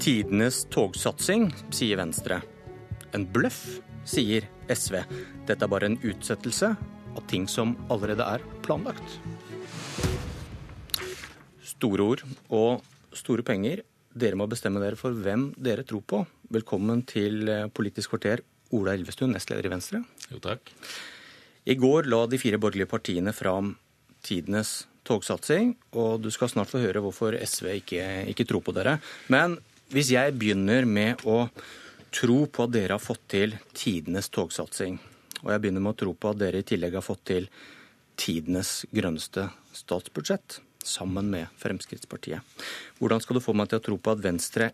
Tidenes togsatsing, sier Venstre. En bløff, sier SV. Dette er bare en utsettelse av ting som allerede er planlagt. Store ord og store penger. Dere må bestemme dere for hvem dere tror på. Velkommen til Politisk kvarter, Ola Elvestuen, nestleder i Venstre. Jo, takk. I går la de fire borgerlige partiene fram tidenes togsatsing, og du skal snart få høre hvorfor SV ikke, ikke tror på dere. Men hvis jeg begynner med å tro på at dere har fått til tidenes togsatsing, og jeg begynner med å tro på at dere i tillegg har fått til tidenes grønneste statsbudsjett, sammen med Fremskrittspartiet, hvordan skal du få meg til å tro på at Venstre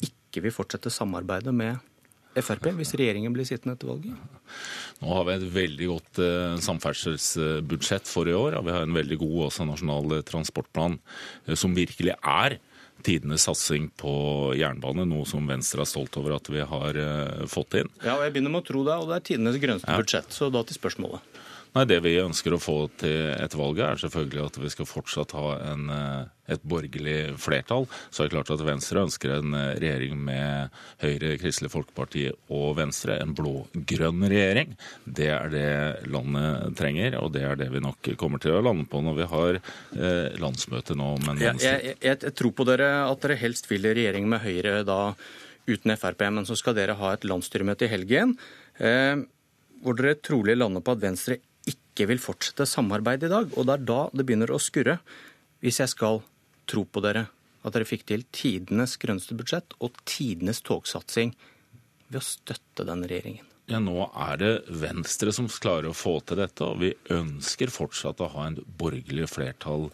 ikke vil fortsette samarbeidet med Frp hvis regjeringen blir sittende etter valget? Nå har vi et veldig godt eh, samferdselsbudsjett for i år. og Vi har en veldig god også nasjonal eh, transportplan eh, som virkelig er tidenes satsing på jernbane, noe som Venstre er stolt over at vi har uh, fått inn. Ja, og Jeg begynner med å tro det, og det er tidenes grønneste ja. budsjett. Så da til spørsmålet. Nei, Det vi ønsker å få til etter valget, er selvfølgelig at vi skal fortsatt ha en, eh, et borgerlig flertall. Så er det klart at Venstre ønsker en eh, regjering med Høyre, Kristelig Folkeparti og Venstre. En blå-grønn regjering. Det er det landet trenger, og det er det vi nok kommer til å lande på når vi har eh, landsmøte nå. Men jeg, jeg, jeg, jeg tror på dere at dere helst vil i regjering med Høyre da uten Frp, men så skal dere ha et landsstyremøte i helgen. Eh, hvor dere trolig lander på at Venstre ikke vil fortsette samarbeidet i dag. Og det er da det begynner å skurre, hvis jeg skal tro på dere. At dere fikk til tidenes grønneste budsjett og tidenes togsatsing ved å støtte denne regjeringen. Ja, Nå er det Venstre som klarer å få til dette, og vi ønsker fortsatt å ha en borgerlig flertall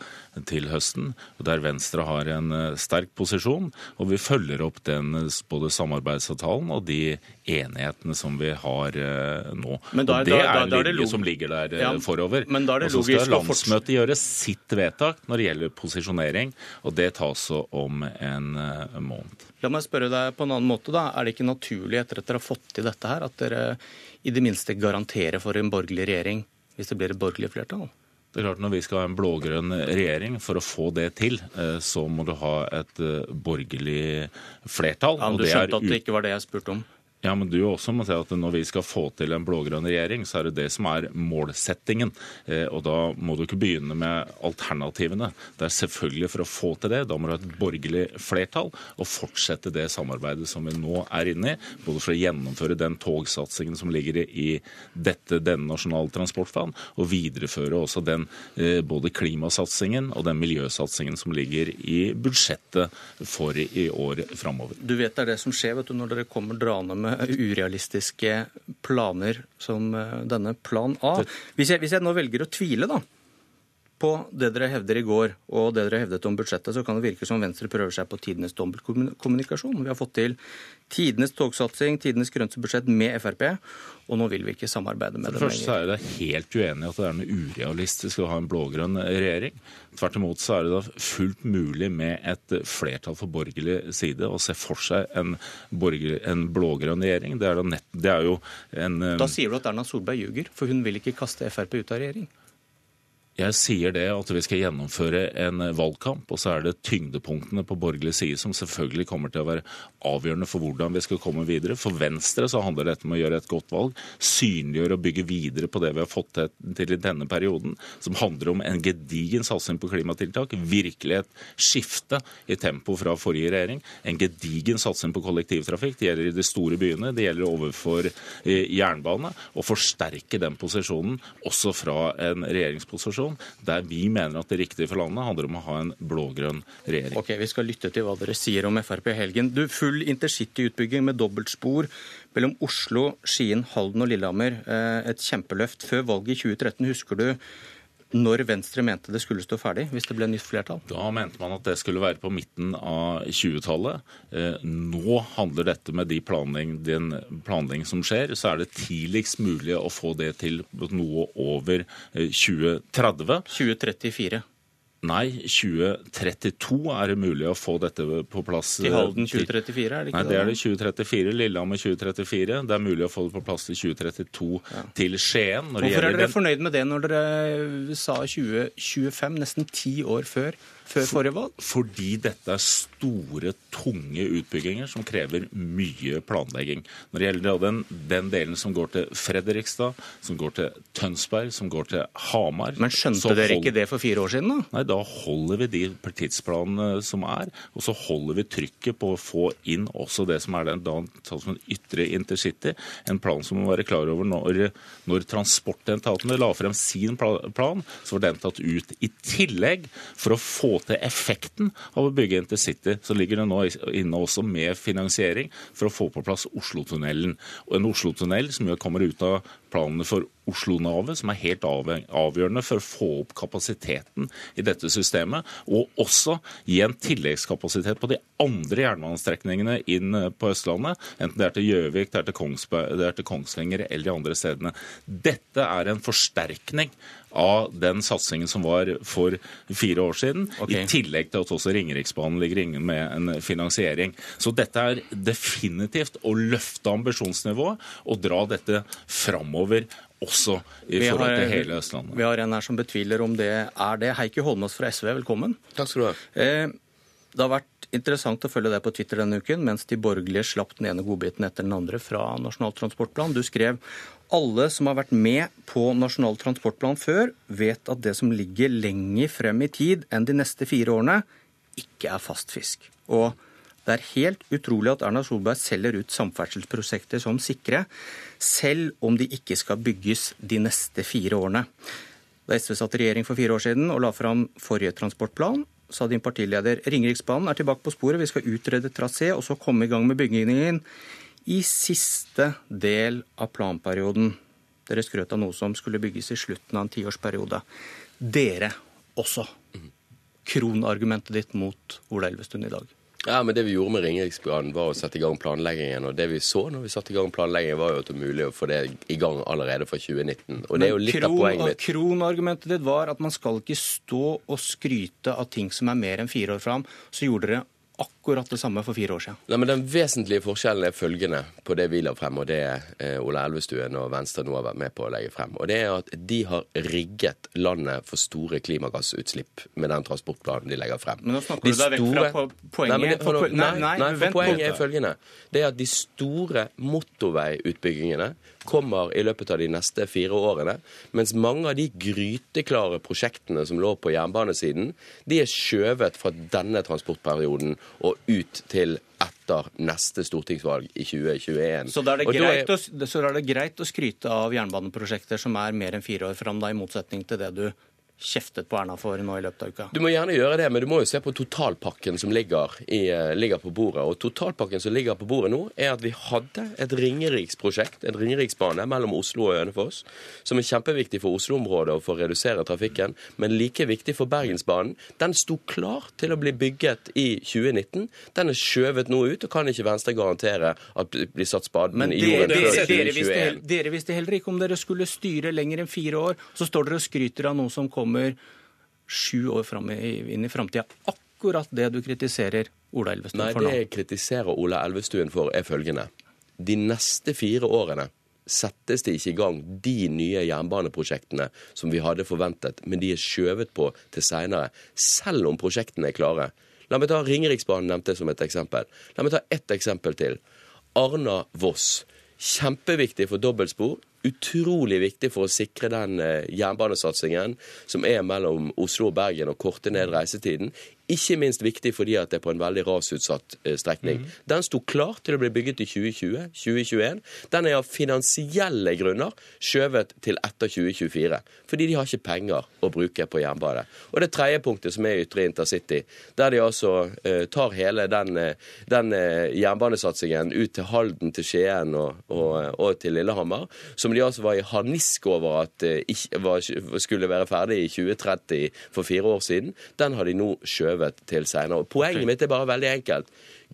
til høsten, der Venstre har en eh, sterk posisjon. Og vi følger opp den både samarbeidsavtalen og de enighetene som vi har eh, nå. Men da, og det er en linje som ligger der eh, ja, forover. Men da er det og så skal landsmøtet gjøre sitt vedtak når det gjelder posisjonering, og det tas om en måned. La meg spørre deg på en annen måte. da. Er det ikke naturlig etter at dere har fått til dette her, at dere i det minste garantere for en borgerlig regjering hvis det blir et borgerlig flertall? Det er klart Når vi skal ha en blå-grønn regjering, for å få det til, eh, så må du ha et eh, borgerlig flertall. Ja, men Du skjønte at det ikke var det jeg spurte om? Ja, men du også må si at Når vi skal få til en blå-grønn regjering, så er det det som er målsettingen. Eh, og Da må du ikke begynne med alternativene. Det er selvfølgelig For å få til det, da må du ha et borgerlig flertall og fortsette det samarbeidet som vi nå er inne i. Både for å gjennomføre den togsatsingen som ligger i dette, denne nasjonale transportplanen, og videreføre også den eh, både klimasatsingen og den miljøsatsingen som ligger i budsjettet for i år framover. Du vet det er det som skjer vet du, når dere kommer draende med urealistiske planer som eh, denne Plan A. Hvis jeg, hvis jeg nå velger å tvile da, på det dere hevder i går, og det dere hevdet om budsjettet, så kan det virke som Venstre prøver seg på tidenes dobbeltkommunikasjon. Vi har fått til tidenes togsatsing, tidenes grønnste budsjett med Frp, og nå vil vi ikke samarbeide med dem lenger. det første er jeg helt uenig i at det er noe urealistisk å ha en blå-grønn regjering. Tvert imot så er det da fullt mulig med et flertall for borgerlig side å se for seg en, en blå-grønn regjering. Det er, nett, det er jo en Da sier du at Erna Solberg ljuger, for hun vil ikke kaste Frp ut av regjering? Jeg sier det at vi skal gjennomføre en valgkamp, og så er det tyngdepunktene på borgerlig side som selvfølgelig kommer til å være avgjørende for hvordan vi skal komme videre. For Venstre så handler dette om å gjøre et godt valg, synliggjøre og bygge videre på det vi har fått til i denne perioden, som handler om en gedigen satsing på klimatiltak, virkelig et skifte i tempo fra forrige regjering, en gedigen satsing på kollektivtrafikk. Det gjelder i de store byene, det gjelder overfor eh, jernbane, og forsterke den posisjonen også fra en regjeringsposisjon situasjon der vi mener at det riktige for landet handler om å ha en blå-grønn regjering. Ok, Vi skal lytte til hva dere sier om Frp i helgen. Du, Full intercityutbygging med dobbeltspor mellom Oslo, Skien, Halden og Lillehammer. Eh, et kjempeløft. Før valget i 2013, husker du når Venstre mente det skulle stå ferdig, hvis det ble nytt flertall? Da mente man at det skulle være på midten av 20-tallet. Eh, nå handler dette med de planlegging, den planlegging som skjer, så er det tidligst mulig å få det til noe over 2030. Eh, 2034. Nei, 2032 er det mulig å få dette på plass. Til Halden 2034, er det ikke Nei, det er det 2034. Lillehammer 2034. Det er mulig å få det på plass til 2032 ja. til Skien. Hvorfor er dere fornøyd med det når dere sa 2025, nesten ti år før? Før forrige valg? Fordi dette er store, tunge utbygginger som krever mye planlegging. Når det gjelder den, den delen som går til Fredrikstad, som går til Tønsberg, som går til Hamar Men skjønte dere hold... ikke det for fire år siden, da? Nei, da holder vi de tidsplanene som er, og så holder vi trykket på å få inn også det som er den da, som en ytre intercity. En plan som må være klar over når, når transportetatene la frem sin plan, så var den tatt ut. I tillegg, for å få til effekten av å bygge intercity, så ligger det nå inne også med finansiering for å få på plass Oslotunnelen. Og en Oslotunnel som kommer ut av planene for Oslo-Navet, som er helt avgjørende for å få opp kapasiteten i dette systemet, og også gi en tilleggskapasitet på de andre jernbanestrekningene inn på Østlandet, enten det er til Gjøvik, det, det er til Kongsvinger eller de andre stedene. Dette er en forsterkning av den satsingen som var for fire år siden, okay. i tillegg til at også Ringeriksbanen ligger inne med en finansiering. Så dette er definitivt å løfte ambisjonsnivået og dra dette framover også i vi forhold til hele Østlandet. Vi har en her som betviler om det er det. Heikki Holmås fra SV, velkommen. Takk skal du ha. Eh, det har vært interessant å følge deg på Twitter denne uken, mens de borgerlige slapp den ene godbiten etter den andre fra Nasjonal transportplan. Du skrev alle som har vært med på Nasjonal transportplan før, vet at det som ligger lenger frem i tid enn de neste fire årene, ikke er fast fisk. Og det er helt utrolig at Erna Solberg selger ut samferdselsprosjekter som sikre, selv om de ikke skal bygges de neste fire årene. Da SV satt i regjering for fire år siden og la fram forrige transportplan, sa din partileder Ringeriksbanen er tilbake på sporet, vi skal utrede trasé og så komme i gang med byggingen i siste del av planperioden. Dere skrøt av noe som skulle bygges i slutten av en tiårsperiode. Dere også. Kronargumentet ditt mot Ola Elvestuen i dag. Ja, men Det vi gjorde med Ringeriksbanen, var å sette i gang planleggingen. Og det vi så når vi satte i gang planleggingen, var jo at det var mulig å få det i gang allerede fra 2019. Og det er jo litt kron, av poenget mitt. Kronargumentet ditt var at man skal ikke stå og skryte av ting som er mer enn fire år fram. Så gjorde dere akkurat det samme for fire år siden. Nei, men Den vesentlige forskjellen er følgende på det vi la frem, og det eh, Ola Elvestuen og Venstre nå har vært med på å legge frem. Og det er at De har rigget landet for store klimagassutslipp med den transportplanen de legger frem. Men nå snakker de du deg store... vekk fra poenget. Nei, for, nei, nei, nei, for poenget er følgende. Det er at de store motorveiutbyggingene kommer i løpet av de neste fire årene. Mens mange av de gryteklare prosjektene som lå på jernbanesiden, de er skjøvet fra denne transportperioden og ut til etter neste stortingsvalg i 2021. Så da er det, greit, er... Å, så er det greit å skryte av jernbaneprosjekter som er mer enn fire år fram, da, i motsetning til det du kjeftet på Erna for nå i løpet av uka? Du må gjerne gjøre det, men du må jo se på totalpakken som ligger, i, eh, ligger, på bordet. Og totalpakken som ligger på bordet nå, er at vi hadde et Ringeriksprosjekt, en Ringeriksbane mellom Oslo og Hønefoss, som er kjempeviktig for Oslo-området og for å redusere trafikken, men like viktig for Bergensbanen. Den sto klar til å bli bygget i 2019. Den er skjøvet nå ut, og kan ikke Venstre garantere at det blir satt spaden i jorden før 2021. Dere visste, dere visste heller ikke om dere skulle styre lenger enn fire år. Så står dere og skryter av noe som kom kommer sju år fram i, inn i framtida. Akkurat det du kritiserer Ola Elvestuen for nå. Nei, det jeg kritiserer Ola Elvestuen for, er følgende. De neste fire årene settes det ikke i gang de nye jernbaneprosjektene som vi hadde forventet, men de er skjøvet på til seinere, selv om prosjektene er klare. La meg ta Ringeriksbanen nevnte som et eksempel. La meg ta ett eksempel til. Arna-Voss. Kjempeviktig for dobbeltspor utrolig viktig for å sikre den eh, jernbanesatsingen som er mellom Oslo og Bergen, og korte ned reisetiden. Ikke minst viktig fordi at det er på en veldig rasutsatt eh, strekning. Mm. Den sto klar til å bli bygget i 2020-2021. Den er av finansielle grunner skjøvet til etter 2024. Fordi de har ikke penger å bruke på jernbane. Og det tredje punktet, som er ytre intercity, der de altså uh, tar hele den, den uh, jernbanesatsingen ut til Halden, til Skien og, og, og til Lillehammer, som de altså var i harnisk over at uh, ikke, var, skulle være ferdig i 2030 for fire år siden, den har de nå skjøvet skjøvet til seinere. Poenget mitt er bare veldig enkelt.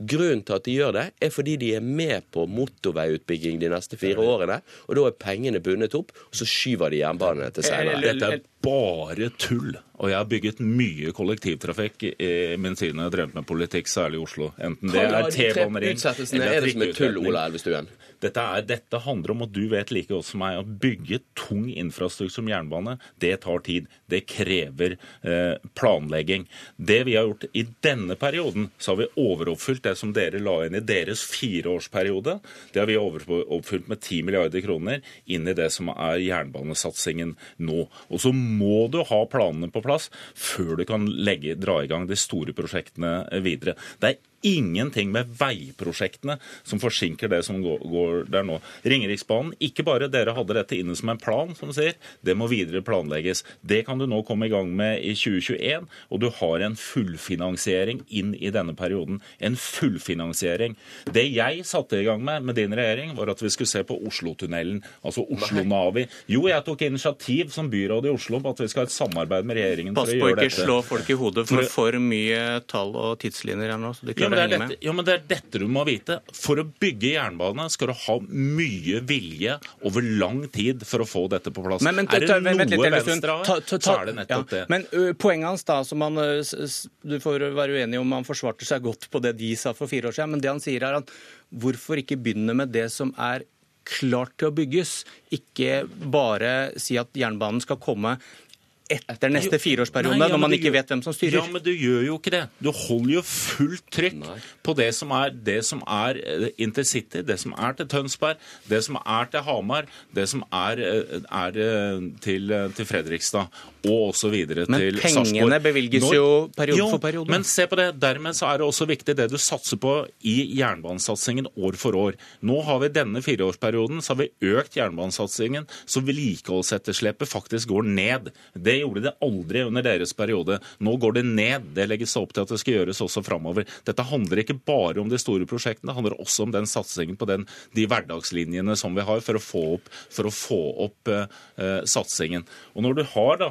Grunnen til at de gjør det, er fordi de er med på motorveiutbygging de neste fire årene. Og da er pengene bundet opp, og så skyver de jernbanene til senere. Dette er bare tull. Og jeg har bygget mye kollektivtrafikk i min siden jeg har drevet med politikk, særlig i Oslo. Enten det er T-banering eller er er Elvestuen? Dette, er, dette, handler om at du vet like godt som meg å bygge tung infrastruktur som jernbane, det tar tid. Det krever eh, planlegging. Det vi har gjort i denne perioden, så har vi overoppfylt det som dere la inn i deres fireårsperiode. Det har vi overoppfylt med 10 milliarder kroner inn i det som er jernbanesatsingen nå. Og så må du ha planene på plass før du kan legge, dra i gang de store prosjektene videre. Det er ingenting med veiprosjektene som forsinker det som går, der nå. Ringeriksbanen, ikke bare dere hadde dette inne som en plan, som sier, det må videre planlegges. Det kan du nå komme i gang med i 2021, og du har en fullfinansiering inn i denne perioden. En fullfinansiering. Det jeg satte i gang med med din regjering, var at vi skulle se på Oslotunnelen, altså Oslo-Navi. Jo, jeg tok initiativ som byråd i Oslo på at vi skal ha et samarbeid med regjeringen Pass for å gjøre dette. Pass på ikke slå folk i hodet for for mye tall og tidslinjer her nå. så de klarer ja, dette, ja, men det er dette du må vite. For å bygge jernbane skal du ha mye vilje over lang tid for å få dette på plass. Men, men, er det noe litt, Venstre har, så er det nettopp ja. det. Men uh, poenget hans da, som han, du får være uenig om han forsvarte seg godt på det de sa for fire år siden, men det han sier er at hvorfor ikke begynne med det som er klart til å bygges. Ikke bare si at jernbanen skal komme etter neste fireårsperiode, ja, når man ikke gjør, vet hvem som styrer. Ja, men du gjør jo ikke det. Du holder jo fullt trykk Nei. på det som, er, det som er eh, intercity, det som er til Tønsberg, det som er til Hamar, det som er, eh, er eh, til, til, Fredrikstad og osv. til Sarpsborg. Men pengene bevilges Når, jo periode jo, for periode. Men se på det. Dermed så er det også viktig det du satser på i jernbanesatsingen år for år. Nå har vi denne fireårsperioden så har vi økt jernbanesatsingen så vedlikeholdsetterslepet faktisk går ned. Det gjorde det aldri under deres periode. Nå går det ned. Det legges opp til at det skal gjøres også framover. Dette handler ikke bare om de store prosjektene, det handler også om den satsingen på den, de hverdagslinjene som vi har for å få opp, for å få opp uh, satsingen. Og når du har da,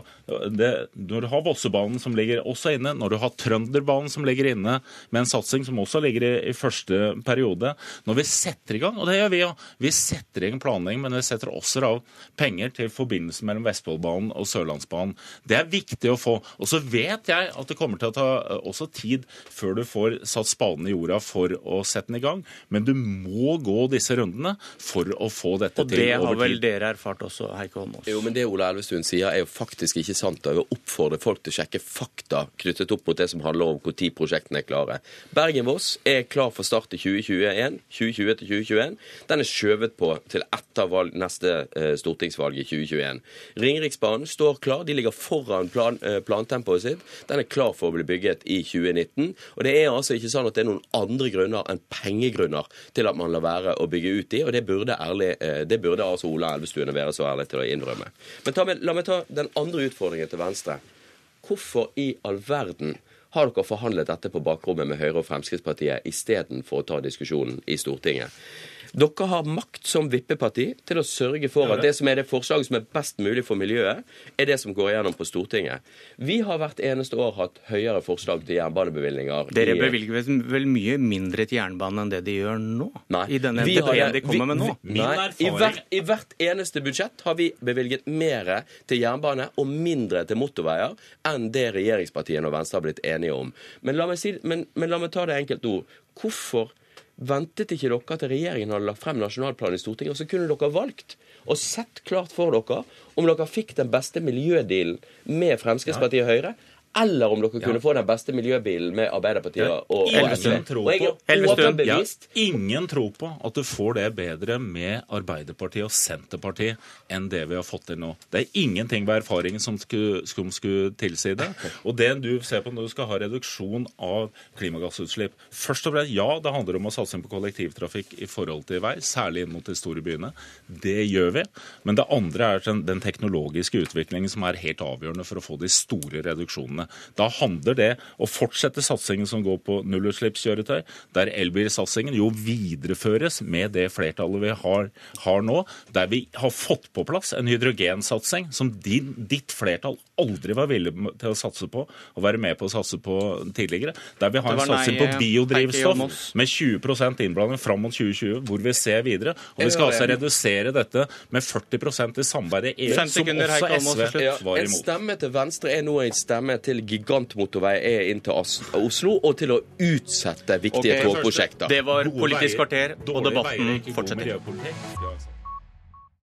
det, når du har Vossebanen som ligger også inne, når du har Trønderbanen som ligger inne med en satsing som også ligger i, i første periode Når vi setter i gang, og det gjør vi jo, vi setter i gang planlegging, men vi setter også av penger til forbindelsen mellom Vestfoldbanen og Sørlandsbanen. Det er viktig å få. Og så vet jeg at det kommer til å ta eh, også tid før du får satt spaden i jorda for å sette den i gang, men du må gå disse rundene for å få dette til over tid. Og det har vel dere erfart også, Heikki Holmås? Jo, men det Ola Elvestuen sier er jo faktisk ikke sant. Jeg vil oppfordre folk til å sjekke fakta knyttet opp mot det som handler om når prosjektene er klare. Bergen-Voss er klar for start i 2021. 2020 til 2021. Den er skjøvet på til etter valg, neste eh, stortingsvalg i 2021. Ringeriksbanen står klar. De ligger foran plan, eh, plantempoet sitt. Den er klar for å bli bygget i 2019. Og det er altså ikke sånn at det er noen andre grunner enn pengegrunner til at man lar være å bygge ut i, og det burde, ærlig, eh, det burde altså Ola Elvestuen være så ærlig til å innrømme. Men med, la meg ta den andre utfordringen til Venstre. Hvorfor i all verden har dere forhandlet dette på bakrommet med Høyre og Fremskrittspartiet istedenfor å ta diskusjonen i Stortinget? Dere har makt som vippeparti til å sørge for at det som er det forslaget som er best mulig for miljøet, er det som går igjennom på Stortinget. Vi har hvert eneste år hatt høyere forslag til jernbanebevilgninger. Dere bevilger vel mye mindre til jernbane enn det de gjør nå? Nei. I denne NTP-en de kommer med nå? Nei. I hvert, I hvert eneste budsjett har vi bevilget mer til jernbane og mindre til motorveier enn det regjeringspartiene og Venstre har blitt enige om. Men la meg, si, men, men la meg ta det enkelt ord. Hvorfor Ventet ikke dere til regjeringen hadde lagt frem nasjonalplanen i Stortinget, og så kunne dere valgt og sett klart for dere om dere fikk den beste miljødealen med Fremskrittspartiet og Høyre, eller om dere kunne få den beste miljøbilen med Arbeiderpartiet ja. og, og SV. Og jeg er ja, Ingen tror på at du får det bedre med Arbeiderpartiet og Senterpartiet enn det vi har fått til nå. Det er ingenting ved erfaringen som skulle, som skulle tilsi det. Og det du ser på når du skal ha reduksjon av klimagassutslipp Først og fremst, ja, det handler om å satse på kollektivtrafikk i forhold til vei, særlig inn mot de store byene. Det gjør vi. Men det andre er den, den teknologiske utviklingen som er helt avgjørende for å få de store reduksjonene alene. Da handler det å fortsette satsingen som går på nullutslippskjøretøy, der elbilsatsingen jo videreføres med det flertallet vi har, har nå, der vi har fått på plass en hydrogensatsing som din, ditt flertall aldri var villig til å satse på og være med på å satse på tidligere. Der vi har en satsing på biodrivstoff med 20 innblanding fram mot 2020, hvor vi ser videre. Og vi skal altså redusere dette med 40% i samarbeidet EU, som også SV var imot. En stemme til Venstre er nå en stemme til gigantmotorvei er inn til Oslo, og til å utsette viktige okay, togprosjekter. Det var Politisk kvarter, og debatten fortsetter.